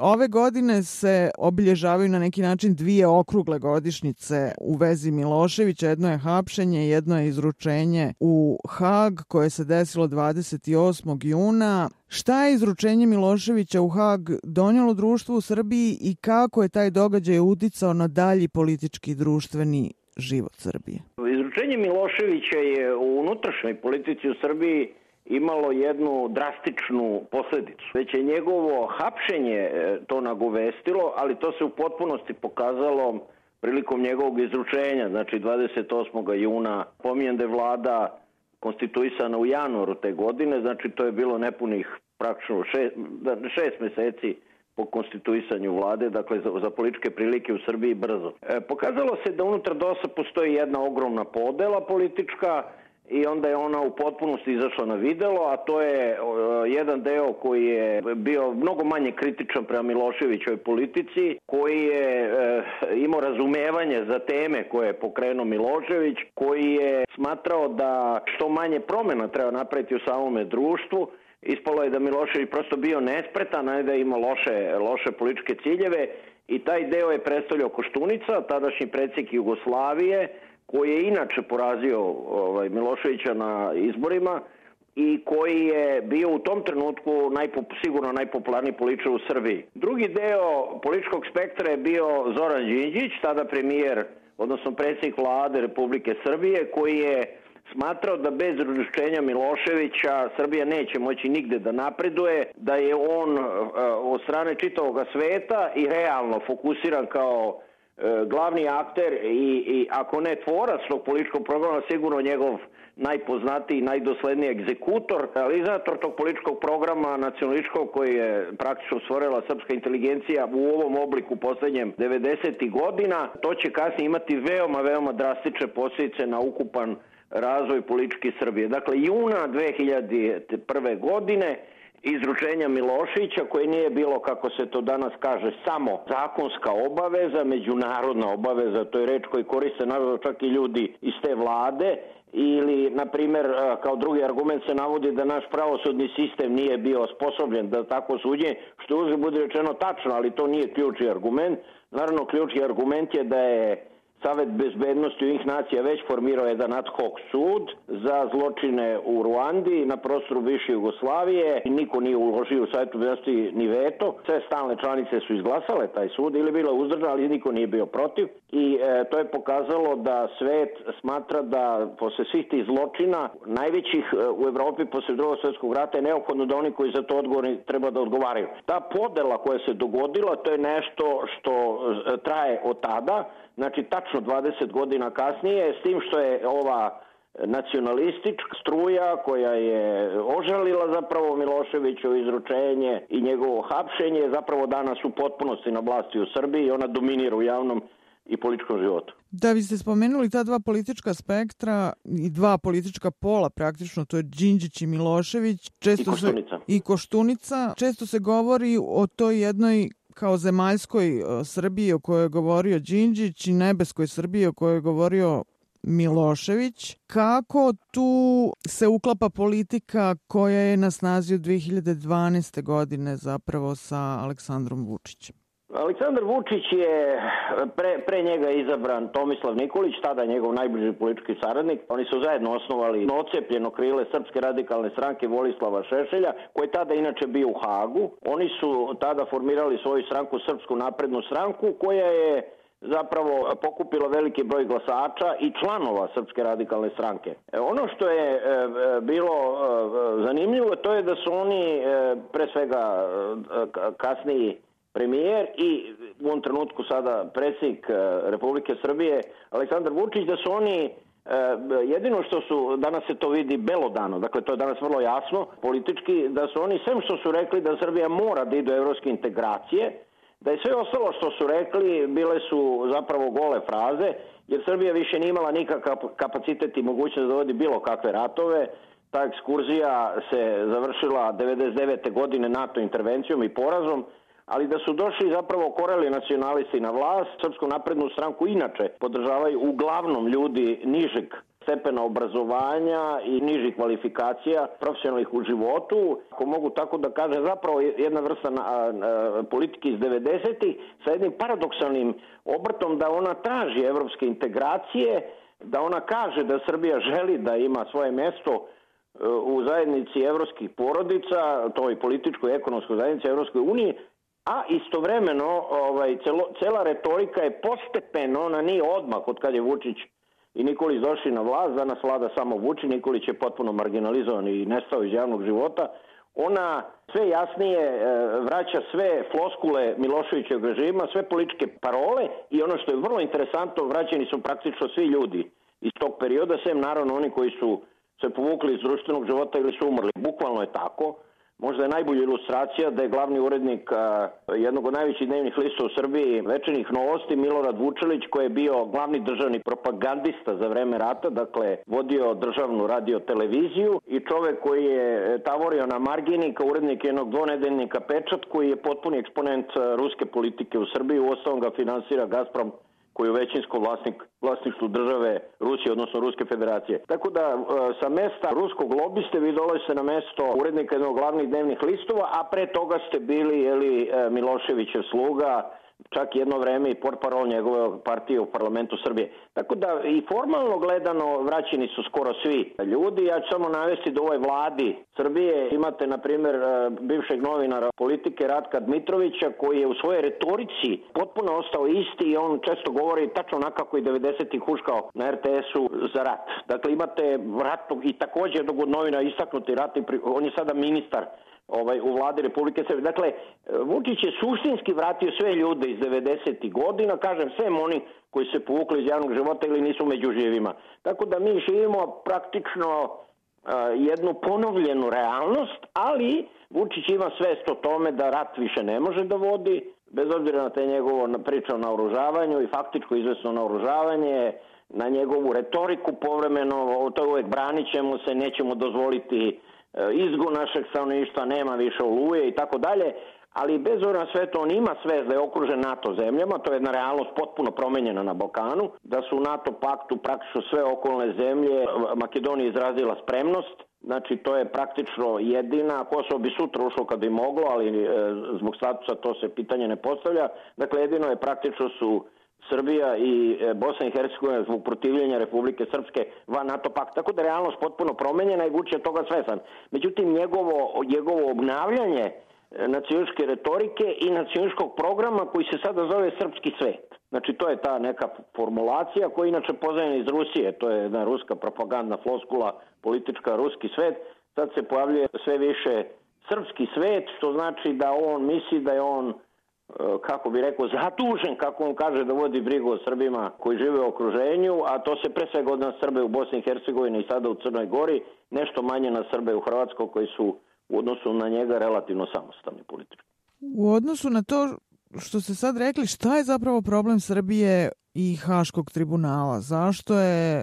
ove godine se obilježavaju na neki način dvije okrugle godišnjice u vezi Miloševića. Jedno je hapšenje, jedno je izručenje u Hag koje se desilo 28. juna. Šta je izručenje Miloševića u Hag donijelo društvu u Srbiji i kako je taj događaj uticao na dalji politički društveni život Srbije? Izručenje Miloševića je u unutrašnjoj politici u Srbiji imalo jednu drastičnu posledicu. Već je njegovo hapšenje e, to nagovestilo, ali to se u potpunosti pokazalo prilikom njegovog izručenja, znači 28. juna. Pomijem da je vlada konstituisana u januaru te godine, znači to je bilo nepunih praktično šest, šest meseci po konstituisanju vlade, dakle za, za političke prilike u Srbiji brzo. E, pokazalo se da unutar DOS-a postoji jedna ogromna podela politička, i onda je ona u potpunosti izašla na videlo, a to je jedan deo koji je bio mnogo manje kritičan prema Miloševićoj politici, koji je e, imao razumevanje za teme koje je pokrenuo Milošević, koji je smatrao da što manje promena treba napraviti u samome društvu, Ispalo je da Milošević prosto bio nespretan, a da ima loše, loše političke ciljeve. I taj deo je predstavljao Koštunica, tadašnji predsjednik Jugoslavije, koji je inače porazio ovaj, Miloševića na izborima i koji je bio u tom trenutku najpop, sigurno najpopularniji političar u Srbiji. Drugi deo političkog spektra je bio Zoran Đinđić, tada premijer, odnosno predsjednik vlade Republike Srbije, koji je smatrao da bez ručenja Miloševića Srbija neće moći nigde da napreduje, da je on uh, od strane čitavog sveta i realno fokusiran kao glavni akter i, i ako ne tvorac tog političkog programa, sigurno njegov najpoznatiji, najdosledniji egzekutor, realizator tog političkog programa nacionalističkog koji je praktično stvorila srpska inteligencija u ovom obliku poslednjem 90. godina, to će kasnije imati veoma, veoma drastične posljedice na ukupan razvoj političke Srbije. Dakle, juna 2001. godine izručenja Miloševića koje nije bilo, kako se to danas kaže, samo zakonska obaveza, međunarodna obaveza, to je reč koji koriste naravno čak i ljudi iz te vlade, ili, na primer, kao drugi argument se navodi da naš pravosudni sistem nije bio sposobljen da tako suđe, što uzre bude rečeno tačno, ali to nije ključni argument. Naravno, ključni argument je da je Savet bezbednosti ih nacija već formirao jedan ad hoc sud za zločine u Ruandi na prostoru bivše Jugoslavije niko nije uložio u Savetu bezbednosti ni veto. Sve stalne članice su izglasale taj sud ili bilo uzdržano, ali niko nije bio protiv i e, to je pokazalo da svet smatra da posle svih tih zločina najvećih e, u Evropi posle drugog svetskog rata je neophodno da oni koji za to odgovorni treba da odgovaraju. Ta podela koja se dogodila to je nešto što e, traje od tada znači tačno 20 godina kasnije, s tim što je ova nacionalistička struja koja je ožalila zapravo Miloševiću izručenje i njegovo hapšenje zapravo danas u potpunosti na vlasti u Srbiji i ona dominira u javnom i političkom životu. Da, vi ste spomenuli ta dva politička spektra i dva politička pola praktično, to je Đinđić i Milošević. Često I Koštunica. Se, I Koštunica. Često se govori o toj jednoj kao zemaljskoj e, Srbiji o kojoj je govorio Đinđić i nebeskoj Srbiji o kojoj je govorio Milošević. Kako tu se uklapa politika koja je na snazi od 2012. godine zapravo sa Aleksandrom Vučićem? Aleksandar Vučić je pre, pre njega izabran Tomislav Nikolić, tada njegov najbliži politički saradnik. Oni su zajedno osnovali nocepljeno krile Srpske radikalne stranke Volislava Šešelja, koji je tada inače bio u Hagu. Oni su tada formirali svoju stranku Srpsku naprednu stranku, koja je zapravo pokupila veliki broj glasača i članova Srpske radikalne stranke. E, ono što je e, e bilo e, zanimljivo to je da su oni pre svega kasniji premijer i u ovom trenutku sada predsjednik e, Republike Srbije Aleksandar Vučić da su oni e, jedino što su, danas se to vidi belodano, dakle to je danas vrlo jasno politički, da su oni sem što su rekli da Srbija mora da ide u evropske integracije, da je sve ostalo što su rekli bile su zapravo gole fraze, jer Srbija više nije imala nikakav kapacitet i mogućnost da vodi bilo kakve ratove, ta ekskurzija se završila 99. godine NATO intervencijom i porazom, ali da su došli zapravo koreli nacionalisti na vlast, Srpsku naprednu stranku inače podržavaju uglavnom ljudi nižeg stepena obrazovanja i nižih kvalifikacija profesionalnih u životu, ako mogu tako da kažem, zapravo jedna vrsta na, a, politike iz 90-ih sa jednim paradoksalnim obrtom da ona traži evropske integracije, da ona kaže da Srbija želi da ima svoje mesto e, u zajednici evropskih porodica, toj političkoj i ekonomskoj zajednici Evropskoj unije, a istovremeno ovaj, celo, cela retorika je postepeno, ona nije odmah od kad je Vučić i Nikolić došli na vlast, danas vlada samo Vuči, Nikolić je potpuno marginalizovan i nestao iz javnog života, ona sve jasnije e, vraća sve floskule Miloševićeg režima, sve političke parole i ono što je vrlo interesantno, vraćeni su praktično svi ljudi iz tog perioda, sem naravno oni koji su se povukli iz društvenog života ili su umrli. Bukvalno je tako. Možda je najbolja ilustracija da je glavni urednik jednog od najvećih dnevnih lista u Srbiji večernih novosti Milorad Vučelić koji je bio glavni državni propagandista za vreme rata, dakle vodio državnu radio televiziju i čovek koji je tavorio na margini kao urednik jednog dvonedeljnika Pečat koji je potpuni eksponent ruske politike u Srbiji, u osnovom ga finansira Gazprom koji je većinsko vlasnik, vlasništvu države Rusije, odnosno Ruske federacije. Tako da e, sa mesta ruskog lobiste vi dolazite na mesto urednika jednog glavnih dnevnih listova, a pre toga ste bili jeli, e, Miloševićev sluga, čak jedno vreme i portparol njegove partije u parlamentu Srbije. Tako da i formalno gledano vraćeni su skoro svi ljudi. Ja ću samo navesti da u ovoj vladi Srbije imate, na primjer, e, bivšeg novinara politike Ratka Dmitrovića koji je u svojoj retorici potpuno ostao isti i on često govori tačno onako i 90-ih huškao na RTS-u za rat. Dakle, imate ratnog i takođe jednog od novina istaknuti rat, on je sada ministar ovaj, u vladi Republike Srbije. Dakle, Vučić je suštinski vratio sve ljude iz 90. godina, kažem, sve oni koji se povukli iz javnog života ili nisu među živima. Tako da mi živimo praktično uh, jednu ponovljenu realnost, ali Vučić ima svest o tome da rat više ne može da vodi, bez obzira na te njegovo priča o naoružavanju i faktičko izvesno naoružavanje, na njegovu retoriku povremeno, to je uvek branit ćemo se, nećemo dozvoliti E, izgon našeg stanovništva, nema više oluje i tako dalje, ali bez obzira sve to on ima sve da je okružen NATO zemljama, to je jedna realnost potpuno promenjena na Balkanu, da su u NATO paktu praktično sve okolne zemlje, Makedonija izrazila spremnost, Znači, to je praktično jedina, Kosovo bi sutra ušlo kad bi moglo, ali e, zbog statusa to se pitanje ne postavlja. Dakle, jedino je praktično su Srbija i e, Bosna i Hercegovina zbog protivljenja Republike Srpske van NATO pakta. Tako da realnost potpuno promenjena i Vučić je toga svesan. Međutim, njegovo, njegovo obnavljanje e, nacionalističke retorike i nacionalističkog programa koji se sada zove Srpski svet. Znači, to je ta neka formulacija koja je inače pozavljena iz Rusije. To je jedna ruska propagandna floskula, politička ruski svet. Sad se pojavljuje sve više srpski svet, što znači da on misli da je on kako bi rekao, zadužen, kako on kaže, da vodi brigu o Srbima koji žive u okruženju, a to se pre svega od nas Srbe u Bosni i Hercegovini i sada u Crnoj Gori, nešto manje na Srbe u Hrvatskoj koji su u odnosu na njega relativno samostalni politički. U odnosu na to što ste sad rekli, šta je zapravo problem Srbije i Haškog tribunala? Zašto je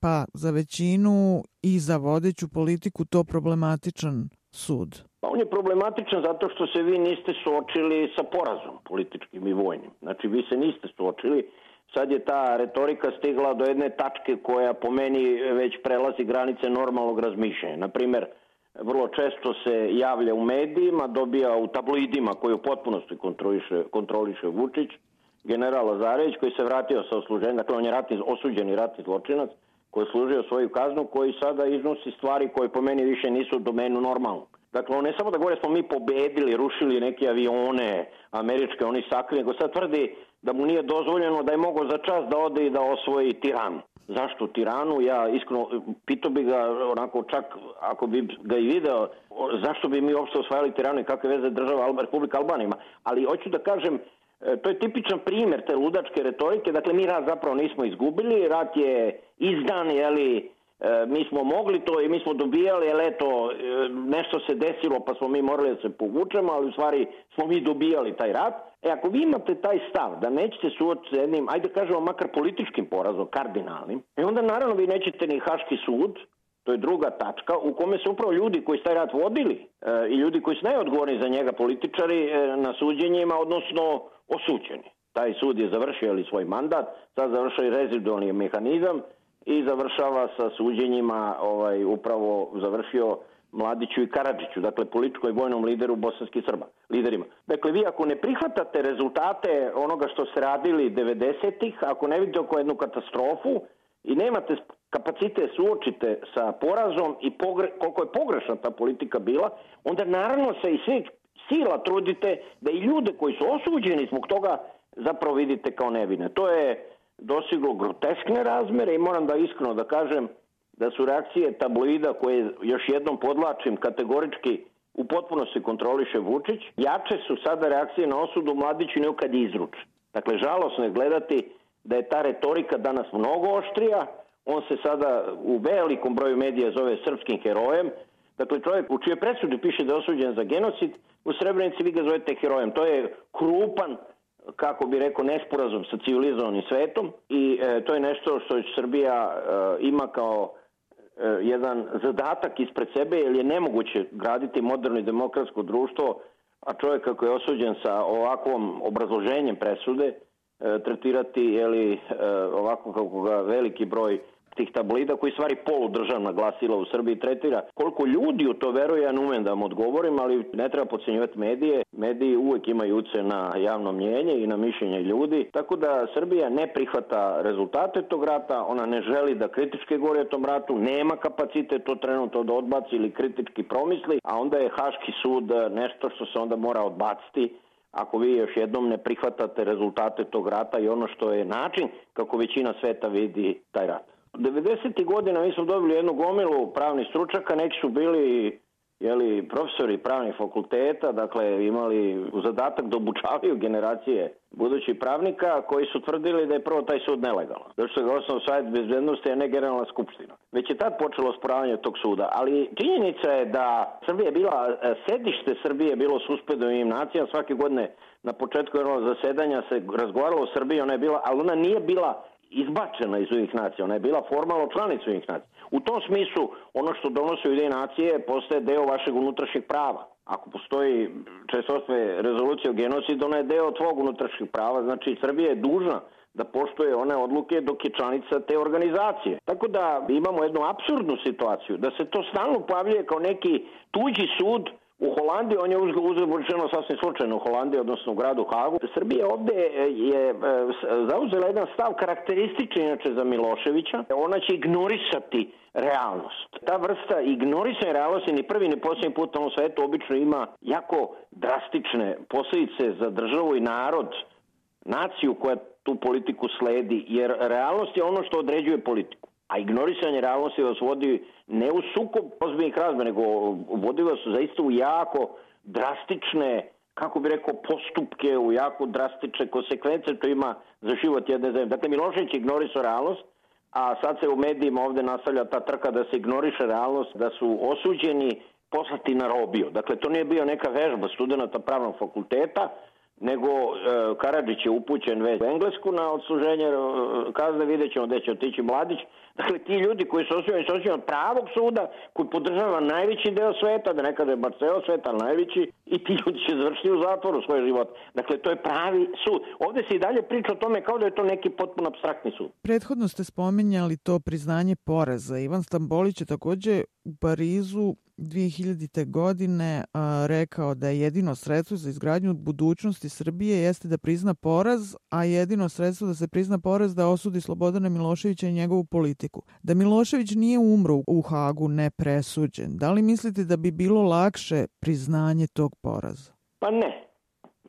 pa za većinu i za vodeću politiku to problematičan sud? Pa on je problematičan zato što se vi niste suočili sa porazom političkim i vojnim. Znači vi se niste suočili. Sad je ta retorika stigla do jedne tačke koja po meni već prelazi granice normalnog razmišljanja. Naprimer, vrlo često se javlja u medijima, dobija u tabloidima koji u potpunosti kontroliše, kontroliše Vučić, general Lazarević koji se vratio sa osluženja, dakle on je ratni, osuđeni ratni zločinac, koji je služio svoju kaznu, koji sada iznosi stvari koje po meni više nisu u domenu normalnog. Dakle, on ne samo da govore smo mi pobedili, rušili neke avione američke, oni sakli, nego sad tvrdi da mu nije dozvoljeno da je mogao za čas da ode i da osvoji Tiranu. Zašto Tiranu? Ja iskreno pitao bi ga onako čak ako bi ga i video zašto bi mi uopšte osvajali Tiranu i kakve veze država Republika Albanima. Ali hoću da kažem e, to je tipičan primer te ludačke retorike. Dakle, mi rat zapravo nismo izgubili, rat je izdan, jeli, mi smo mogli to i mi smo dobijali, ali eto, e, nešto se desilo pa smo mi morali da se povučemo, ali u stvari smo mi dobijali taj rat. E ako vi imate taj stav da nećete suočiti s jednim, ajde kažemo makar političkim porazom, kardinalnim, e onda naravno vi nećete ni Haški sud, to je druga tačka, u kome su upravo ljudi koji su taj rat vodili e, i ljudi koji su najodgovorni za njega političari e, na suđenjima, odnosno osuđeni. Taj sud je završio ali svoj mandat, sad završio i rezidualni mehanizam, i završava sa suđenjima, ovaj, upravo završio Mladiću i Karadžiću, dakle političkoj vojnom lideru bosanskih Srba, liderima. Dakle, vi ako ne prihvatate rezultate onoga što ste radili 90-ih, ako ne vidite oko jednu katastrofu i nemate kapacite suočite sa porazom i pogre, koliko je pogrešna ta politika bila, onda naravno se i svi sila trudite da i ljude koji su osuđeni zbog toga zapravo vidite kao nevine. To je dosiglo groteskne razmere i moram da iskreno da kažem da su reakcije tabloida koje još jednom podlačim kategorički u potpunosti kontroliše Vučić, jače su sada reakcije na osudu Mladiću nego kad je izruče. Dakle, žalosno je gledati da je ta retorika danas mnogo oštrija, on se sada u velikom broju medija zove srpskim herojem, dakle čovjek u čije presudi piše da je osuđen za genocid, u Srebrenici vi ga zovete herojem. To je krupan kako bi rekao, nesporazum sa civilizovanim svetom i e, to je nešto što Srbija e, ima kao e, jedan zadatak ispred sebe, jer je nemoguće graditi moderno i demokratsko društvo, a čovjek kako je osuđen sa ovakvom obrazloženjem presude, e, tretirati jeli, e, ovako kako ga veliki broj tih tabloida koji stvari poludržavna glasila u Srbiji tretira. Koliko ljudi u to veruje, ja da vam odgovorim, ali ne treba pocenjivati medije. Mediji uvek imaju uce na javno mnjenje i na mišljenje ljudi, tako da Srbija ne prihvata rezultate tog rata, ona ne želi da kritički govori o tom ratu, nema kapacitet to trenutno da odbaci ili kritički promisli, a onda je Haški sud nešto što se onda mora odbaciti ako vi još jednom ne prihvatate rezultate tog rata i ono što je način kako većina sveta vidi taj rat. 90. godina mi smo dobili jednu gomilu pravnih stručaka, neki su bili jeli, profesori pravnih fakulteta, dakle imali u zadatak da obučavaju generacije budućih pravnika koji su tvrdili da je prvo taj sud nelegalan. Zato što ga osnovno savjet bezbednosti, a ne generalna skupština. Već je tad počelo sporavanje tog suda, ali činjenica je da Srbija je bila, e, sedište Srbije je bilo suspendovim nacija, svake godine na početku jednog zasedanja se razgovaralo o Srbiji, ona je bila, ali ona nije bila izbačena iz ovih nacija, ona je bila formalno članica ovih nacija. U tom smislu, ono što donose ide nacije postaje deo vašeg unutrašnjeg prava. Ako postoji čestostve rezolucije o genocidu, ona je deo tvog unutrašnjeg prava, znači Srbija je dužna da poštuje one odluke dok je članica te organizacije. Tako da imamo jednu absurdnu situaciju, da se to stalno pojavljuje kao neki tuđi sud U Holandiji, on je uzrečeno sasvim slučajno u Holandiji, odnosno u gradu Hagu. Srbija ovde je e, zauzela jedan stav karakterističan inače za Miloševića. Ona će ignorisati realnost. Ta vrsta ignorisanja realnosti ni prvi ni posljednji put na ovom svetu obično ima jako drastične posljedice za državu i narod, naciju koja tu politiku sledi, jer realnost je ono što određuje politiku. A ignorisanje realnosti vas vodi ne u sukob ozbiljnih razme, nego vodi vas zaista u jako drastične kako bi rekao, postupke u jako drastične konsekvence to ima za život jedne zemlje. Dakle, Milošević ignorisao realnost, a sad se u medijima ovde nastavlja ta trka da se ignoriše realnost, da su osuđeni poslati na robiju. Dakle, to nije bio neka vežba studenta pravnog fakulteta, nego e, Karadžić je upućen već u Englesku na odsluženje e, kazne, vidjet ćemo gde će otići Mladić. Dakle, ti ljudi koji su osuđeni, su od pravog suda, koji podržava najveći deo sveta, da nekada je bar ceo sveta, najveći, i ti ljudi će završiti u zatvoru svoj život. Dakle, to je pravi sud. Ovde se i dalje priča o tome kao da je to neki potpuno abstraktni sud. Prethodno ste spomenjali to priznanje poreza. Ivan Stambolić je takođe u Parizu 2000. godine a, rekao da je jedino sredstvo za izgradnju budućnosti Srbije jeste da prizna poraz, a jedino sredstvo da se prizna poraz da osudi Slobodana Miloševića i njegovu politiku. Da Milošević nije umro u Hagu nepresuđen, da li mislite da bi bilo lakše priznanje tog poraza? Pa ne.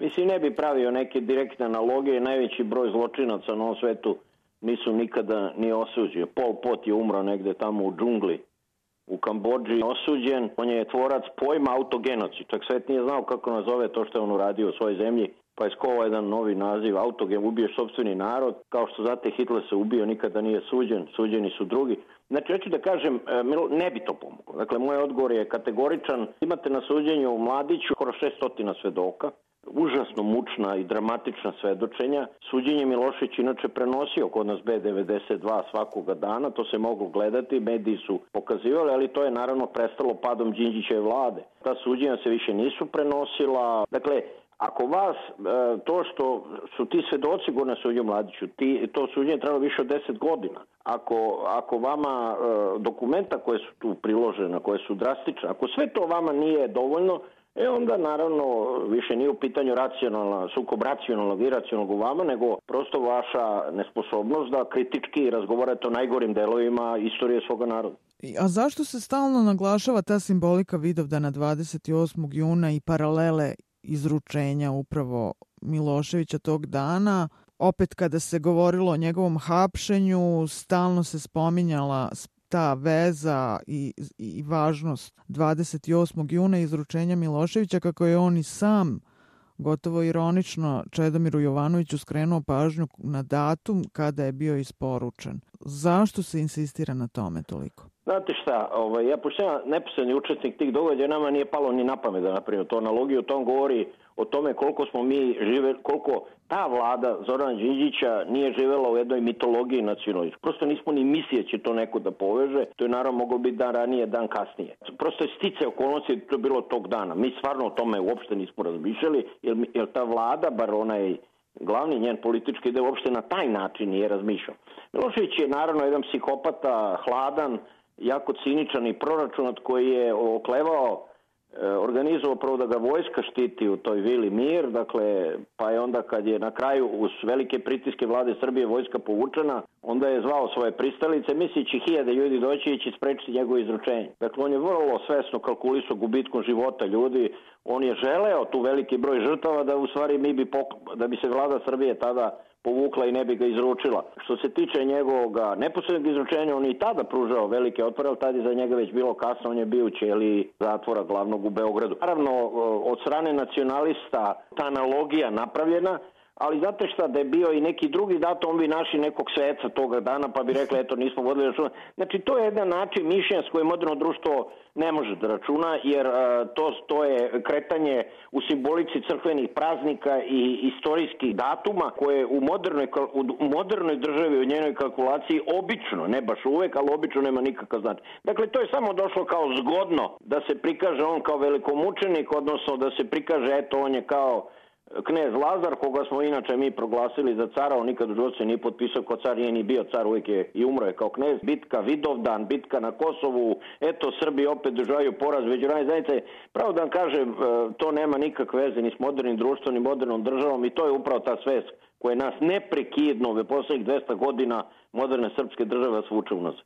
Mislim, ne bi pravio neke direktne analogije. Najveći broj zločinaca na ovom svetu nisu nikada ni osuđeni. Pol Pot je umro negde tamo u džungli u Kambođi osuđen, on je tvorac pojma autogenocid. Čak svet nije znao kako nazove to što je on uradio u svojoj zemlji, pa je skovao jedan novi naziv, autogen, ubiješ sobstveni narod, kao što znate Hitler se ubio, nikada nije suđen, suđeni su drugi. Znači, hoću da kažem, e, ne bi to pomoglo. Dakle, moj odgovor je kategoričan. Imate na suđenju u Mladiću skoro 600 svedoka, užasno mučna i dramatična svedočenja. Suđenje Milošević inače prenosio kod nas B92 svakoga dana, to se moglo gledati, mediji su pokazivali, ali to je naravno prestalo padom Đinđićeve vlade. Ta suđenja se više nisu prenosila. Dakle, Ako vas, e, to što su ti svedoci go na suđu mladiću, ti, to suđenje trebalo više od 10 godina. Ako, ako vama e, dokumenta koje su tu priložene, koje su drastične, ako sve to vama nije dovoljno, E onda naravno više nije u pitanju racionalna, sukob racionalnog i racionalnog u vama, nego prosto vaša nesposobnost da kritički razgovarate o najgorim delovima istorije svoga naroda. A zašto se stalno naglašava ta simbolika Vidovdana 28. juna i paralele izručenja upravo Miloševića tog dana? Opet kada se govorilo o njegovom hapšenju, stalno se spominjala ta veza i, i važnost 28. juna izručenja Miloševića kako je on i sam gotovo ironično Čedomiru Jovanoviću skrenuo pažnju na datum kada je bio isporučen. Zašto se insistira na tome toliko? Znate šta, ovaj, ja pošto ja neposredni učesnik tih događaja, nama nije palo ni na pamet da napravimo to analogiju, o tom govori o tome koliko smo mi žive, koliko ta vlada Zorana Đinđića nije živela u jednoj mitologiji nacionalističkoj. Prosto nismo ni mislije će to neko da poveže, to je naravno moglo biti dan ranije, dan kasnije. Prosto je stice okolnosti to je bilo tog dana. Mi stvarno o tome uopšte nismo razmišljali, jer, jer ta vlada, bar onaj glavni njen politički ide uopšte na taj način nije razmišljao. Milošević je naravno jedan psihopata, hladan, jako ciničan i proračunat koji je oklevao organizovao prvo da ga vojska štiti u toj vili mir, dakle, pa je onda kad je na kraju uz velike pritiske vlade Srbije vojska povučena, onda je zvao svoje pristalice, mislići hiljade ljudi doći i sprečiti njegovo izručenje. Dakle, on je vrlo svesno kalkulisao gubitkom života ljudi, on je želeo tu veliki broj žrtava da u stvari mi bi, da bi se vlada Srbije tada povukla i ne bi ga izručila. Što se tiče njegovog neposrednog izručenja, on je i tada pružao velike otpore, ali tada je za njega već bilo kasno, on je bio u ćeli zatvora glavnog u Beogradu. Naravno, od strane nacionalista ta analogija napravljena, ali znate šta, da je bio i neki drugi datum, bi našli nekog sveca toga dana, pa bi rekli, eto, nismo vodili računa. Znači, to je jedan način mišljenja s kojim moderno društvo ne može da računa, jer uh, to, to je kretanje u simbolici crkvenih praznika i istorijskih datuma, koje u modernoj, u modernoj državi, u njenoj kalkulaciji, obično, ne baš uvek, ali obično nema nikakav znači. Dakle, to je samo došlo kao zgodno da se prikaže on kao velikomučenik, odnosno da se prikaže, eto, on je kao knez Lazar, koga smo inače mi proglasili za cara, on nikad u životu nije potpisao kao car, nije ni bio car, uvijek je i umro je kao knez. Bitka Vidovdan, bitka na Kosovu, eto Srbi opet državaju poraz međunarodne zajednice. Pravo da vam kažem, e, to nema nikakve veze ni s modernim društvom, ni modernom državom i to je upravo ta svest koja nas neprekidno u poslednjih 200 godina moderne srpske države svuče u nas.